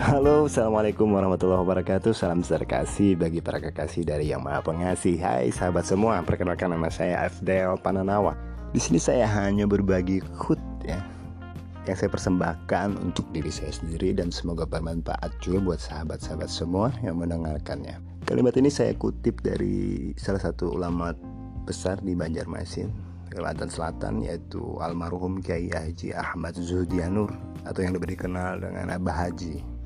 Halo, Assalamualaikum warahmatullahi wabarakatuh. Salam terkasih bagi para kekasih dari Yang Maha Pengasih. Hai sahabat semua, perkenalkan nama saya Afdel Pananawa. Di sini saya hanya berbagi khut ya yang saya persembahkan untuk diri saya sendiri dan semoga bermanfaat juga buat sahabat-sahabat semua yang mendengarkannya. Kalimat ini saya kutip dari salah satu ulama besar di Banjarmasin, Kalimantan Selatan yaitu almarhum Kiai Haji Ahmad Zuhdianur atau yang lebih dikenal dengan Abah Haji.